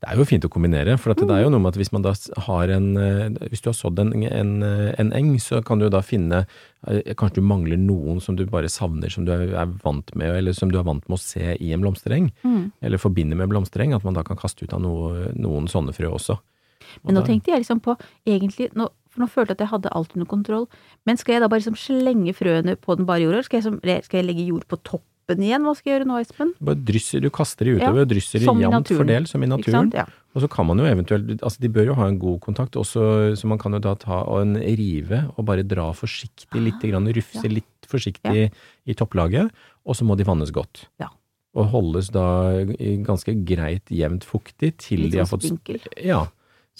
Det er jo fint å kombinere, for at det er jo noe med at hvis man da har en eh, Hvis du har sådd en, en, eh, en eng, så kan du jo da finne eh, Kanskje du mangler noen som du bare savner, som du er, er vant med, eller som du er vant med å se i en blomstereng. Mm. Eller forbinder med blomstereng, at man da kan kaste ut av noe, noen sånne frø også. Og Men nå da- tenkte jeg liksom på, egentlig, nå, for nå følte jeg at jeg hadde alt under kontroll, men skal jeg da bare liksom slenge frøene på den bare jorda, eller skal jeg, som, skal jeg legge jord på toppen, Espen igjen, hva skal jeg gjøre nå, Espen? Bare drysser, du kaster de utover, Ja, drysser de jevnt fordelt, som i naturen. Ja. Og så kan man jo eventuelt, altså de bør jo ha en god kontakt også, så man kan jo da ta og en rive og bare dra forsiktig, litt grann rufse Ja. litt forsiktig i topplaget, og så må de vannes godt. Ja. Og holdes da ganske greit jevnt fuktig til Litt de har sånn fått spinkel. Ja.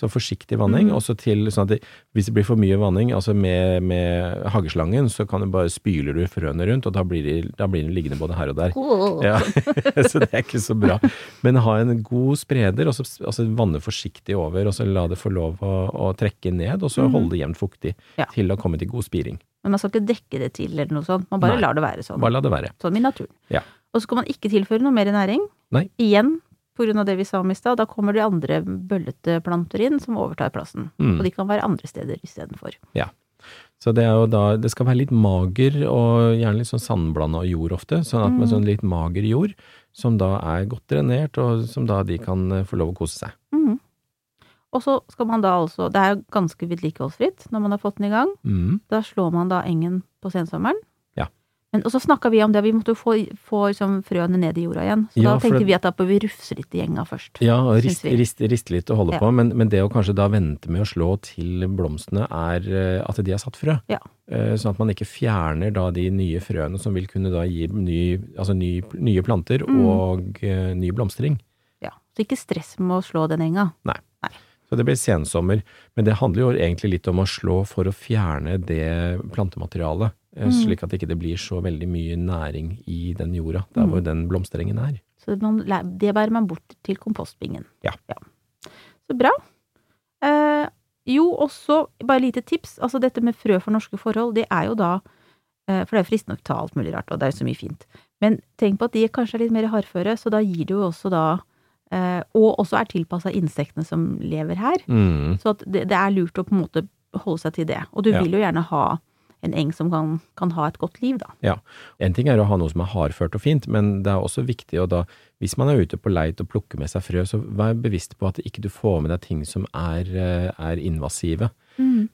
Så forsiktig vanning, Mm. og så til sånn at det, hvis det blir for mye vanning, altså med, med hageslangen, så kan du bare spyler du frøene rundt, og da blir de, da blir de liggende både her og der. Ja, [laughs] så det er ikke så bra. Men ha en god spreder, og så altså vanne forsiktig over, og så la det få lov å, å trekke ned, og så mm. holde det jevnt fuktig Ja. til det har kommet til god spiring. Men man skal ikke dekke det til eller noe sånt, man bare Nei. lar det være sånn. Bare la det være. Sånn i naturen. Ja. Og så skal man ikke tilføre noe mer næring. Nei. Igjen, av det vi sa om i stad, da kommer de andre bøllete planter inn som overtar plassen. Mm. Og de kan være andre steder istedenfor. Så det er jo da, det skal være litt mager, og gjerne litt sånn sandblanda jord ofte, sånn at med Mm. sånn litt mager jord, som da er godt drenert, og som da de kan eh, få lov å kose seg. Mm. Og så skal man da altså, det er jo ganske vedlikeholdsfritt når man har fått den i gang. Mm. Da slår man da engen på sensommeren. Men, og så snakka vi om det, vi måtte jo få, få liksom frøene ned i jorda igjen. Så Ja, da tenkte det- vi at da bør vi rufse litt i gjenga først. Ja, og riste, rist, riste litt og holde Ja. på, men, men det å kanskje da vente med å slå til blomstene er eh, at de har satt frø. Ja. Eh, Sånn at man ikke fjerner da de nye frøene som vil kunne da gi ny, altså ny, nye planter Mm. og uh, ny blomstring. Ja. Så ikke stress med å slå den enga. Så det blir sensommer, men det handler jo egentlig litt om å slå for å fjerne det plantematerialet, Mm. slik at det ikke blir så veldig mye næring i den jorda, der Mm. hvor den blomsterengen er. Så man, det bærer man bort til kompostbingen. Ja. Så bra. Eh, jo, også bare lite tips. Altså dette med frø for norske forhold, det er jo da eh, For det er jo fristende å ta alt mulig rart, og det er jo så mye fint. Men tenk på at de kanskje er litt mer hardføre, så da gir det jo også da eh, Og også er tilpassa insektene som lever her. Mm. Så at det, det er lurt å på en måte holde seg til det. Og du Ja. vil jo gjerne ha en eng som kan, kan ha et godt liv, da. Ja. En ting er å ha noe som er hardført og fint, men det er også viktig å da, hvis man er ute på leit og plukker med seg frø, så vær bevisst på at ikke du får med deg ting som er, eh, er invasive.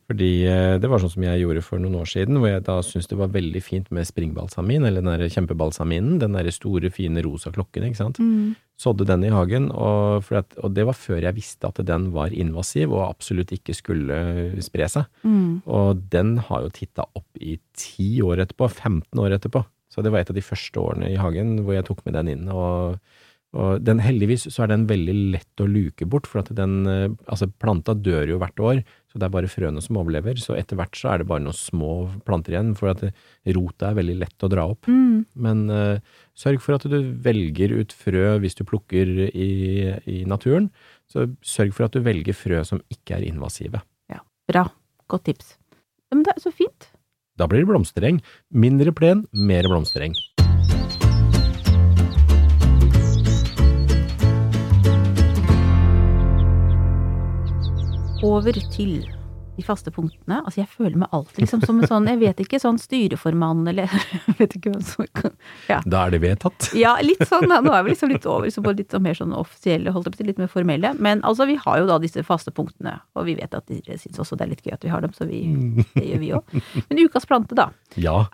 Fordi eh, det var sånn som jeg gjorde for noen år siden, hvor jeg da syntes det var veldig fint med springbalsamin, eller den der kjempebalsaminen, den der store, fine rosa klokken, ikke sant. Sådde den i hagen, og, at, og det var før jeg visste at den var invasiv og absolutt ikke skulle spre seg. Mm. Og den har jo titta opp i 10 år etterpå, 15 år etterpå. Så det var et av de første årene i hagen hvor jeg tok med den inn. Og, og den, heldigvis så er den veldig lett å luke bort, for at den, eh, altså planta dør jo hvert år, så det er bare frøene som overlever. Så etter hvert så er det bare noen små planter igjen, for at rota er veldig lett å dra opp. Mm. Men uh, sørg for at du velger ut frø hvis du plukker i, i naturen. Så sørg for at du velger frø som ikke er invasive. Ja, Bra. Godt tips. Men det er så fint. Da blir det blomstereng. Mindre plen, mer blomstereng. Over til de faste punktene. Altså, jeg føler meg alltid liksom som en sånn, jeg vet ikke, sånn styreformann eller [laughs] jeg vet ikke hvem som kan Da er det vedtatt. Ja, litt sånn. da. Nå er vi liksom litt over så på litt sånn mer sånn offisielle, holdt å si, litt mer formelle. Men altså, vi har jo da disse faste punktene, og vi vet at dere syns også det er litt gøy at vi har dem, så vi, det gjør vi òg. Men ukas plante, da. Ja.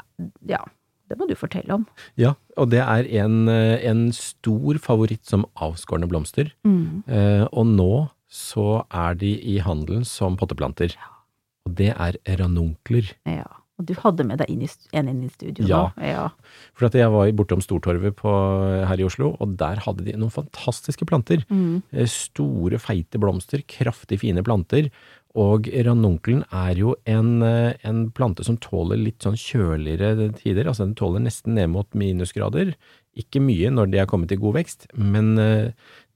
Ja, det må du fortelle om. ja. Og det er en, eh, en stor favoritt som avskårne blomster. Eh, og nå så er de i handelen som potteplanter. Og det er ranunkler. Ja. Og du hadde med deg inn i, en inn i studio Ja. nå. Ja. For at jeg var bortom Stortorvet på, her i Oslo, og der hadde de noen fantastiske planter. Mm. Eh, Store, feite blomster, kraftig fine planter. Og ranunkelen er jo en, eh, en plante som tåler litt sånn kjøligere tider. Altså den tåler nesten ned mot minusgrader. Ikke mye når de er kommet i god vekst, men eh,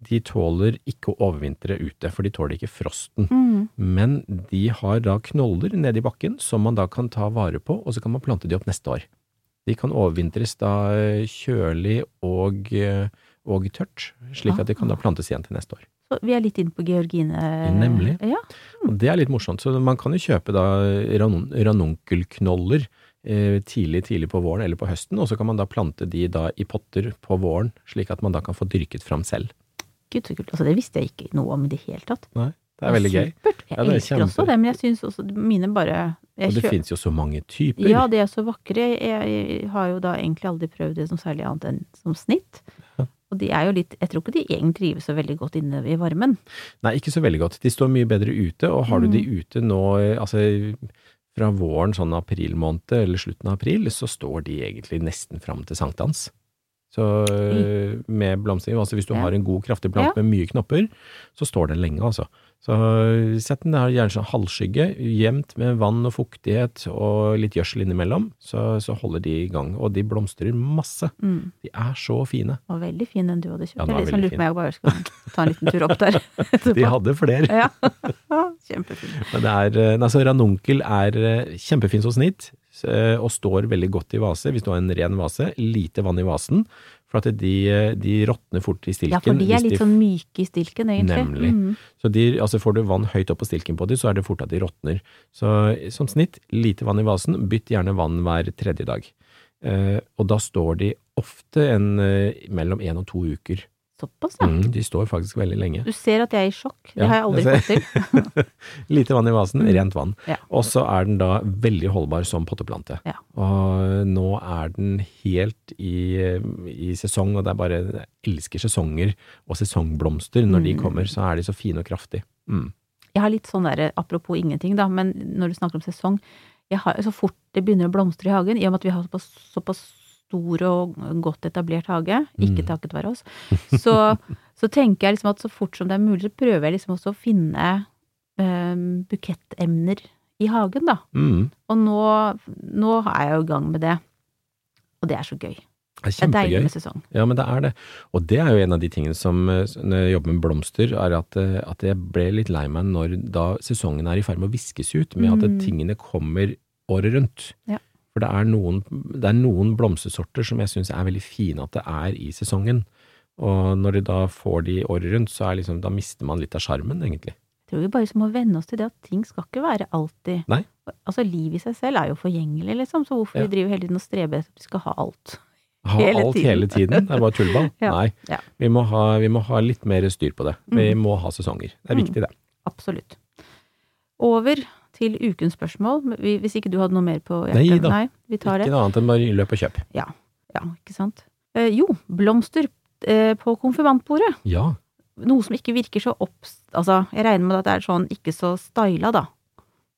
de tåler ikke å overvintre ute, for de tåler ikke frosten. Mm. Men de har da knoller nede i bakken som man da kan ta vare på, og så kan man plante de opp neste år. De kan overvintres da eh, kjølig og, eh, og tørt, slik at de kan da plantes igjen til neste år. Så vi er litt inne på Georgine. Nemlig. Ja. Og det er litt morsomt, så man kan jo kjøpe da ranunkelknoller eh, tidlig, tidlig på våren eller på høsten, og så kan man da plante de da i potter på våren, slik at man da kan få dyrket fram selv. Gud, så kult. Altså, det visste jeg ikke noe om i det hele tatt. Nei, det er veldig gøy. Supert. Jeg Ja, det er elsker kjempe- også det, men jeg syns også mine bare Jeg Og det kjø- finnes jo så mange typer. Ja, de er så vakre. Jeg har jo da egentlig aldri prøvd det som særlig annet enn som snitt. Og de er jo litt Jeg tror ikke de egentlig trives så veldig godt inne i varmen. Nei, ikke så veldig godt. De står mye bedre ute, og har du de Mm. ute nå, eh, altså fra våren, sånn april måned, eller slutten av april, så står de egentlig nesten fram til sankthans. Så mm. med blomstring, altså hvis du Ja. har en god kraftig plante Ja. med mye knopper, så står den lenge, altså. Så sett den der gjerne sånn halvskygge, jevnt med vann og fuktighet og litt gjødsel innimellom, så, så holder de i gang. Og de blomstrer masse. Mm. De er så fine. Og veldig fin den du hadde kjøpt. Ja, jeg liksom lurer på om jeg bare skal ta en liten tur opp der. [laughs] De hadde flere. Ja. Kjempefin. Men det er, eh, ranunkel er eh, kjempefin som snitt, eh, og står veldig godt i vase hvis du har en ren vase. Lite vann i vasen, for at de, de råtner fort i stilken. Ja, for de er litt litt sånn myke i stilken, egentlig. Nemlig. Mm. Så de, altså får du vann høyt opp på stilken på dem, så er det fort at de råtner. Så som snitt, lite vann i vasen, bytt gjerne vann hver tredje dag. Eh, og da står de ofte en, eh, mellom én og to uker. Såpass, ja. Mm, de står faktisk veldig lenge. Du ser at jeg er i sjokk. Det Ja, har jeg aldri jeg fått til. [laughs] Lite vann i vasen, Mm. rent vann. Ja. Og så er den da veldig holdbar som potteplante. Ja. Og nå er den helt i, i sesong, og det er bare Jeg elsker sesonger og sesongblomster. Når de Mm. kommer, så er de så fine og kraftige. Mm. Jeg har litt sånn derre, apropos ingenting, da, men når du snakker om sesong har, Så fort det begynner å blomstre i hagen, i og med at vi har såpass, såpass stor og godt etablert hage, ikke Mm. takket være oss, så, [laughs] så tenker jeg liksom at så fort som det er mulig, så prøver jeg liksom også å finne eh, bukettemner i hagen, da. Mm. Og nå, nå er jeg jo i gang med det. Og det er så gøy. Det er kjempegøy. Det er deilig med sesong. Ja, men det er det. Og det er jo en av de tingene som eh, når jeg jobber med blomster, er at, eh, at jeg ble litt lei meg når da sesongen er i ferd med å viskes ut, med at Mm. tingene kommer året rundt. Ja. For det er noen, det er noen blomstersorter som jeg syns er veldig fine at det er i sesongen. Og når de da får de året rundt, så er liksom, da mister man litt av sjarmen, egentlig. Jeg tror vi bare må venne oss til det at ting skal ikke være alltid Nei. Altså, livet i seg selv er jo forgjengelig, liksom, så hvorfor Ja. vi driver hele tiden og streber etter at vi skal ha alt. Ha Hele alt tiden. hele tiden, det er bare tullball. [laughs] Ja. Nei, Ja. vi må, ha, vi må ha litt mer styr på det. Vi Mm. må ha sesonger. Det er Mm. viktig, det. Absolutt. Over til ukens spørsmål, hvis ikke du hadde noe mer på hjertet? Nei da. Nei, vi tar det. Ikke noe annet enn bare løp og kjøp. Ja, ikke sant. Eh, jo, blomster eh, på konfirmantbordet. Ja. Noe som ikke virker så opps... Altså, jeg regner med at det er sånn ikke så styla, da.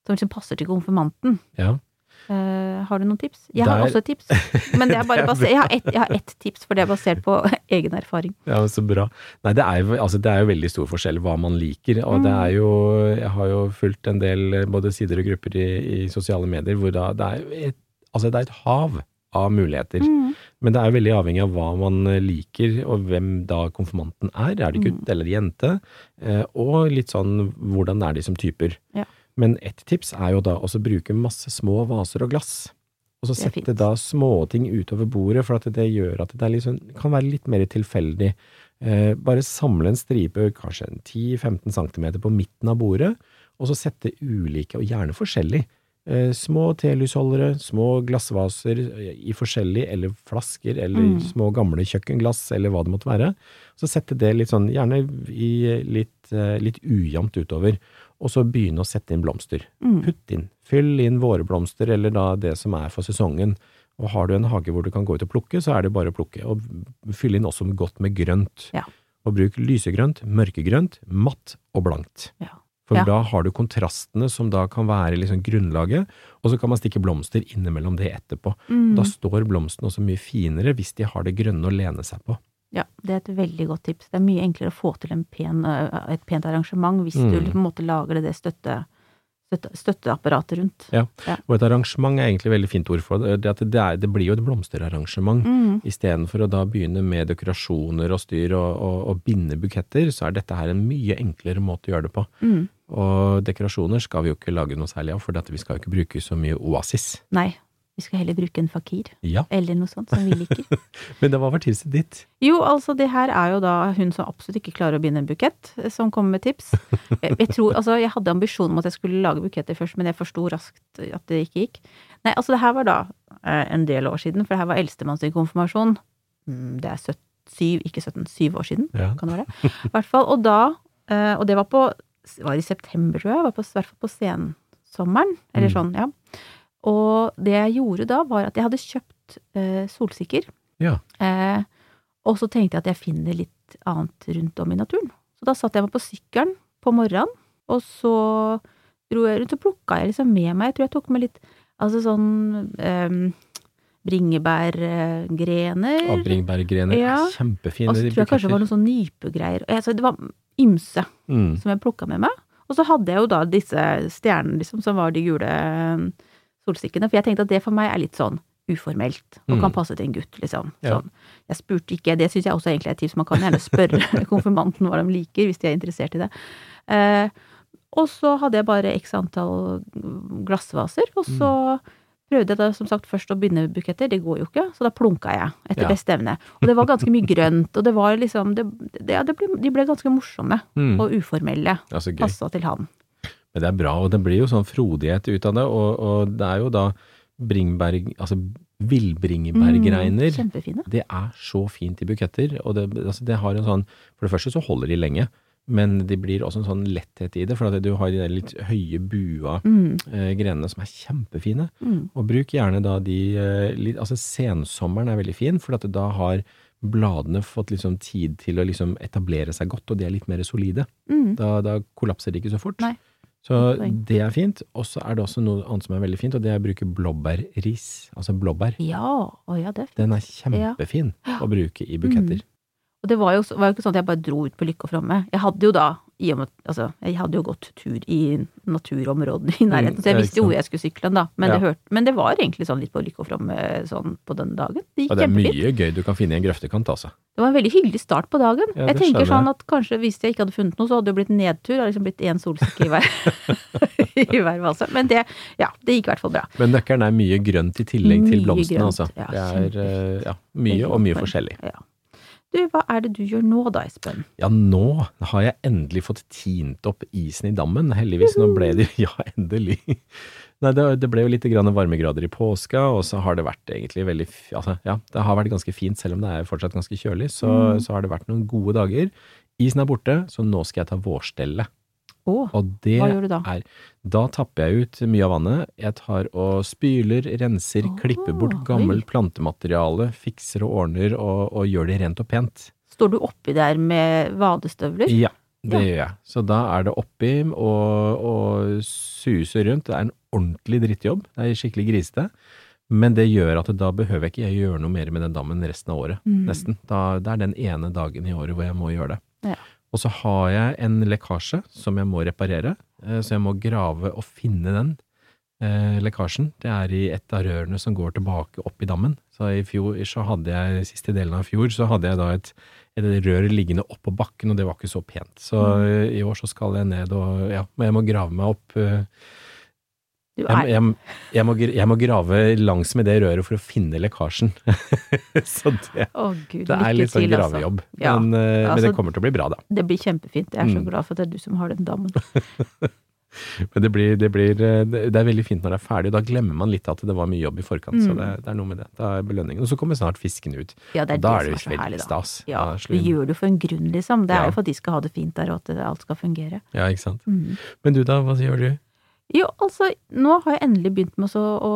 Som liksom passer til konfirmanten. ja. Eh, har du noen tips? Jeg har også et tips, men det er bare [laughs] er basert, jeg, har ett, jeg har ett tips, for det er basert på [laughs] egen erfaring. Ja, men Så bra. Nei, det er, jo, altså, det er jo veldig stor forskjell hva man liker. Og det Mm. er jo Jeg har jo fulgt en del eh, både sider og grupper i, i sosiale medier hvor da det er et, altså, det er et hav av muligheter. Mm. Men det er veldig avhengig av hva man eh, liker, og hvem da konfirmanten er. Er det gutt Mm. eller jente? Og litt sånn hvordan er de som typer. Ja. Men ett tips er jo da å bruke masse små vaser og glass. Og så sette da småting utover bordet, for det gjør at det sånn, kan være litt mer tilfeldig. Eh, bare samle en stripe, kanskje en 10-15 cm på midten av bordet, og så sette ulike, og gjerne forskjellig. Eh, små telysholdere, små glassvaser eh, i forskjellig, eller flasker, eller Mm. små gamle kjøkkenglass, eller hva det måtte være. Så sette det litt sånn, gjerne i litt, eh, litt ujevnt utover, og så begynne å sette inn blomster. Mm. Putt inn. Fyll inn vårblomster, eller da det som er for sesongen. Og har du en hage hvor du kan gå ut og plukke, så er det bare å plukke. Og fyll inn også godt med grønt. Ja. Og bruk lysegrønt, mørkegrønt, matt og blankt. Ja. For Ja. da har du kontrastene som da kan være liksom grunnlaget, og så kan man stikke blomster innimellom det etterpå. Mm. Da står blomstene også mye finere hvis de har det grønne å lene seg på. Ja, det er et veldig godt tips. Det er mye enklere å få til en pen, eh, et pent arrangement hvis du Mm. på en måte lager det, støtte, støtte, støtteapparatet rundt. Ja. Og et arrangement er egentlig et veldig fint ord for det. Det, at det, er, det blir jo et blomsterarrangement. Mm. Istedenfor å da begynne med dekorasjoner og styr og, og, og binde buketter, så er dette her en mye enklere måte å gjøre det på. Mm. Og dekorasjoner skal vi jo ikke lage noe særlig av, for vi skal jo ikke bruke så mye oasis. Nei, vi skal heller bruke en fakir, Ja, eller noe sånt som vi liker. [laughs] men det var hva tipset ditt? Jo, altså det her er jo da hun som absolutt ikke klarer å binde en bukett, eh, som kommer med tips. Jeg, jeg tror, altså jeg hadde ambisjon om at jeg skulle lage buketter først, men jeg forsto raskt at det ikke gikk. Nei, altså det her var da eh, en del år siden, for det her var eldstemann sin konfirmasjon. Mm, Det er 17, syv, ikke 17, syv år siden, Ja. kan det være. I hvert fall, og da, eh, og det var på, var i september tror jeg, var på, i hvert fall på sensommeren, eller Mm. sånn, ja. Og det jeg gjorde da, var at jeg hadde kjøpt eh, solsikker. Ja. Eh, og så tenkte jeg at jeg finner litt annet rundt om i naturen. Så da satte jeg meg på sykkelen på morgenen, og så dro jeg rundt og plukka jeg liksom med meg Jeg tror jeg tok med litt altså sånn eh, bringebærgrener. Ja, bringebærgrener Ja. er kjempefine. Og så tror jeg kanskje det var noen sånn nypegreier. Altså, det var ymse mm. som jeg plukka med meg. Og så hadde jeg jo da disse stjernene, liksom, som var de gule eh, solsikkene. For jeg tenkte at det for meg er litt sånn uformelt, og Mm. kan passe til en gutt, liksom. Sånn. Jeg spurte ikke, det syns jeg også egentlig er et tips, man kan gjerne spørre [laughs] konfirmanten hva de liker, hvis de er interessert i det. Eh, og så hadde jeg bare x antall glassvaser, og så prøvde jeg da som sagt først å begynne med buketter, det går jo ikke, så da plunka jeg etter Ja. beste evne. Og det var ganske mye grønt, og det var liksom, det, det, ja, det ble, de ble ganske morsomme Mm. og uformelle. Ja. Passa til han. Men det er bra, og det blir jo sånn frodighet ut av det, og, og det er jo da bringberg... altså villbringebærgreiner. Mm, kjempefine. Det er så fint i buketter, og det, altså det har en sånn For det første så holder de lenge, men det blir også en sånn letthet i det, for at du har de der litt høye bua Mm, eh, grenene som er kjempefine. mm, Og bruk gjerne da de eh, litt Altså sensommeren er veldig fin, for at da har bladene fått liksom tid til å liksom etablere seg godt, og de er litt mer solide. mm. Da, da kollapser de ikke så fort. Nei. Så det er fint. Og så er det også noe annet som er veldig fint, og det er å bruke blåbærris. Altså blåbær. Ja, å ja, det er fint. Den er kjempefin å bruke i buketter. Og det var jo, var jo ikke sånn at jeg bare dro ut på Lykke og Fromme. Jeg hadde jo da, i og med, altså, jeg hadde jo gått tur i naturområdene i nærheten, Mm, så jeg visste jo hvor jeg skulle sykle da. Men, Ja. det hørte, men det var egentlig sånn litt på Lykke og Fromme sånn på den dagen. Det gikk Og det er kjempefint. mye gøy du kan finne i en grøftekant, altså. Det var en veldig hyggelig start på dagen. Ja, jeg tenker sånn at kanskje hvis jeg ikke hadde funnet noe, så hadde det blitt nedtur. Det hadde liksom blitt én solsikke i hver, [laughs] i hver. Men det, ja, det gikk i hvert fall bra. Men nøkkelen er mye grønt i tillegg til Mye blomstene, grønt, altså. ja, det er eh, ja, mye og mye forskjellig. Ja. Du, hva er det du gjør nå da, Espen? Ja, nå har jeg endelig fått tint opp isen i dammen. Heldigvis, nå ble det [laughs] Ja, endelig. Nei, det, det ble jo litt grann varmegrader i påska, og så har det vært egentlig veldig Altså, ja, det har vært ganske fint, selv om det er fortsatt ganske kjølig, så, Mm. så har det vært noen gode dager. Isen er borte, så nå skal jeg ta vårstellet. Å, Og det hva gjør du da? er Da tapper jeg ut mye av vannet. Jeg tar og spyler, renser, oh, klipper bort gammelt plantemateriale, fikser og ordner og, og gjør det rent og pent. Står du oppi der med vadestøvler? Ja, det Ja. gjør jeg. Så da er det oppi og, og suse rundt. Det er en ordentlig drittjobb. Det er skikkelig grisete. Men det gjør at da behøver jeg ikke jeg gjøre noe mer med den dammen resten av året. Mm. Nesten. Da, det er den ene dagen i året hvor jeg må gjøre det. Ja. Og så har jeg en lekkasje som jeg må reparere, eh, så jeg må grave og finne den eh, lekkasjen. Det er i et av rørene som går tilbake opp i dammen. Så i fjor så hadde jeg, siste delen av fjor, så hadde jeg da et, et rør liggende oppå bakken, og det var ikke så pent. Så Mm. eh, i år så skal jeg ned og, ja, jeg må grave meg opp. Jeg, jeg, jeg, må, jeg må grave langs med det røret for å finne lekkasjen. [laughs] så det, oh, gud, det er litt sånn altså. gravejobb. Ja, Men, altså, men altså- det kommer til å bli bra, da. Det blir kjempefint. Jeg er så Mm. glad for at det er du som har den dammen. [laughs] Men det blir, det blir eh, det er veldig fint når det er ferdig, og da glemmer man litt at det var mye jobb i forkant. Så Mm. det, det er noe med det. Da er belønningen. Og så kommer snart fisken ut. Ja, det er Og da det er det jo veldig stas. Ja, vi gjør det jo for en grunn, liksom. Det er Ja. jo for at de skal ha det fint der, og at alt skal fungere. Ja, ikke sant. Mm. Men du da, hva gjør du? Jo, altså, nå har jeg endelig begynt med så å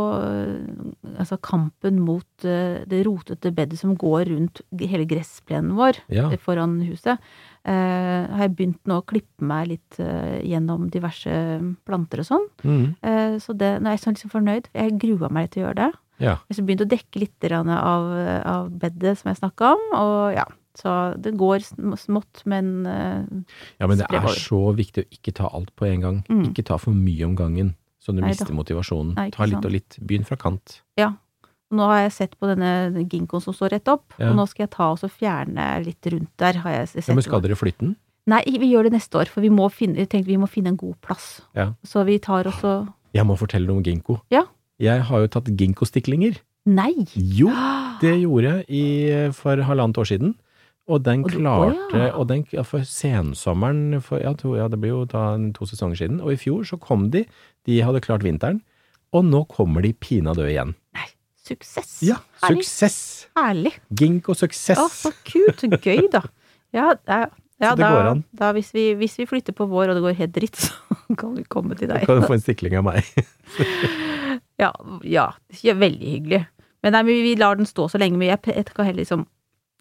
Altså kampen mot uh, det rotete bedet som går rundt hele gressplenen vår Ja, foran huset. Uh, har jeg begynt nå å klippe meg litt uh, gjennom diverse planter og sånn. mm, så det, nå er jeg sånn liksom fornøyd. Jeg grua meg litt til å gjøre det. ja. Jeg har begynt å dekke litt av, av bedet som jeg snakka om, og ja. Så det går smått, men eh, ja, men det er så viktig å ikke ta alt på en gang. Mm. Ikke ta for mye om gangen, så du Nei, mister motivasjonen. Nei, ta litt sant. og litt. Begynn fra kant. Ja. nå har jeg sett på denne ginkgoen som står rett opp, Ja. og nå skal jeg ta og fjerne litt rundt der, har jeg sett. Ja, men skal dere flytte den? Nei, vi gjør det neste år, for vi må finne, vi må finne en god plass. Ja. Så vi tar også Jeg må fortelle noe om ginkgo. Ja. Jeg har jo tatt ginkgostiklinger. Nei! Jo, [gasps] det gjorde jeg i, for halvannet år siden. Og den klarte å ja. Og den, ja, for sensommeren for, ja, to, ja, det blir jo da to sesonger siden. Og i fjor så kom de. De hadde klart vinteren. Og nå kommer de pinadø igjen. Nei, Suksess! Ja, Herlig. suksess! Herlig! Ginkgo-suksess! Å, så kult! Gøy, da. Ja, ja, ja da, da hvis, vi, hvis vi flytter på vår og det går helt dritt, [laughs] så kan vi komme til deg. Da kan du få en stikling av meg. Ja, [laughs] ja, ja, veldig hyggelig. Men nei, vi lar den stå så lenge, men jeg, jeg kan heller liksom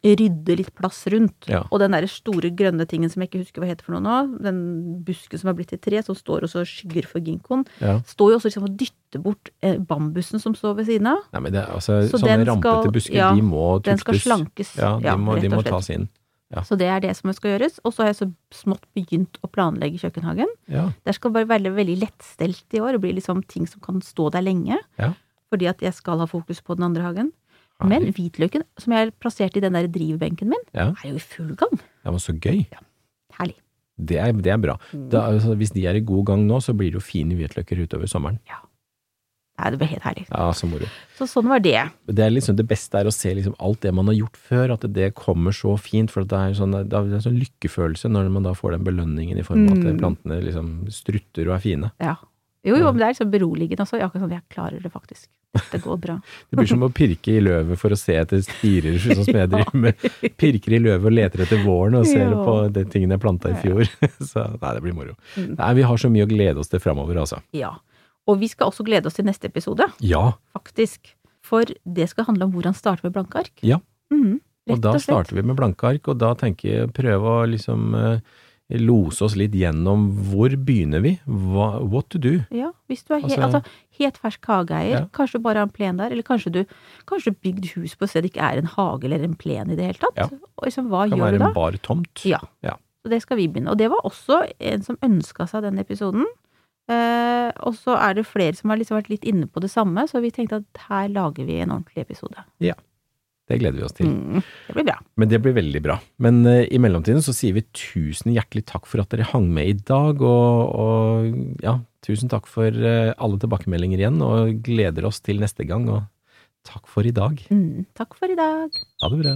rydde litt plass rundt. Ja. Og den der store grønne tingen som jeg ikke husker hva heter for noe nå, den busken som har blitt til tre, som står og så skygger for ginkgoen, Ja. står jo også liksom og dytter bort eh, bambusen som står ved siden av. Nei, men det, altså, Så sånne den rampete skal- busker, ja, de må tuktes. Den skal slankes. Ja, de må, de må tas inn. Så det er det som skal gjøres. Og så har jeg så smått begynt å planlegge kjøkkenhagen. Der skal være veldig, veldig lettstelt i år, og bli liksom ting som kan stå der lenge. Ja. Fordi at jeg skal ha fokus på den andre hagen. Men hvitløken, som jeg har plassert i den der drivbenken min, Ja. er jo i full gang. ja, men så gøy. Herlig. Det er, det er bra. Mm. Da, altså, hvis de er i god gang nå, så blir det jo fine hvitløker utover sommeren. Nei, det ble helt herlig. Ja, så moro. Så sånn var det. Det liksom det beste er å se liksom alt det man har gjort før, at det kommer så fint. For det er sånn, det er en sånn lykkefølelse når man da får den belønningen i form av at Mm. plantene liksom strutter og er fine. Ja. Jo, jo, men det er liksom beroligende også. Akkurat sånn, jeg klarer det faktisk. Det går bra. [laughs] Det blir som å pirke i løvet for å se etter spirer, sånn som [laughs] jeg driver med. Pirker i løvet og leter etter våren og ser jo. på de tingene jeg planta i fjor. [laughs] Så nei, det blir moro. Mm. Nei, vi har så mye å glede oss til framover, altså. Ja. Og vi skal også glede oss til neste episode, Ja, faktisk. For det skal handle om hvordan starte med blanke ark. Ja. Mm, og da slett. starter vi med blanke ark, og da tenker jeg prøve å liksom eh, lose oss litt gjennom hvor begynner vi? Hva, what to do? Ja, hvis du er he Altså- altså, helt fersk hageeier, Ja. kanskje du bare har en plen der, eller kanskje du kanskje bygd hus på et sted det ikke er en hage eller en plen i det hele tatt. Ja. Og liksom, hva Kan gjør være du da? en bar tomt. Ja. Ja. Så det skal vi begynne. Og det var også en som ønska seg den episoden. Eh, og så er det flere som har liksom vært litt inne på det samme, så vi tenkte at her lager vi en ordentlig episode. Det gleder vi oss til. Mm, det blir bra. Men det blir veldig bra. Men uh, i mellomtiden så sier vi tusen hjertelig takk for at dere hang med i dag, og, og ja, tusen takk for uh, alle tilbakemeldinger igjen, og gleder oss til neste gang, og takk for i dag. Mm, takk for i dag. Ha det bra.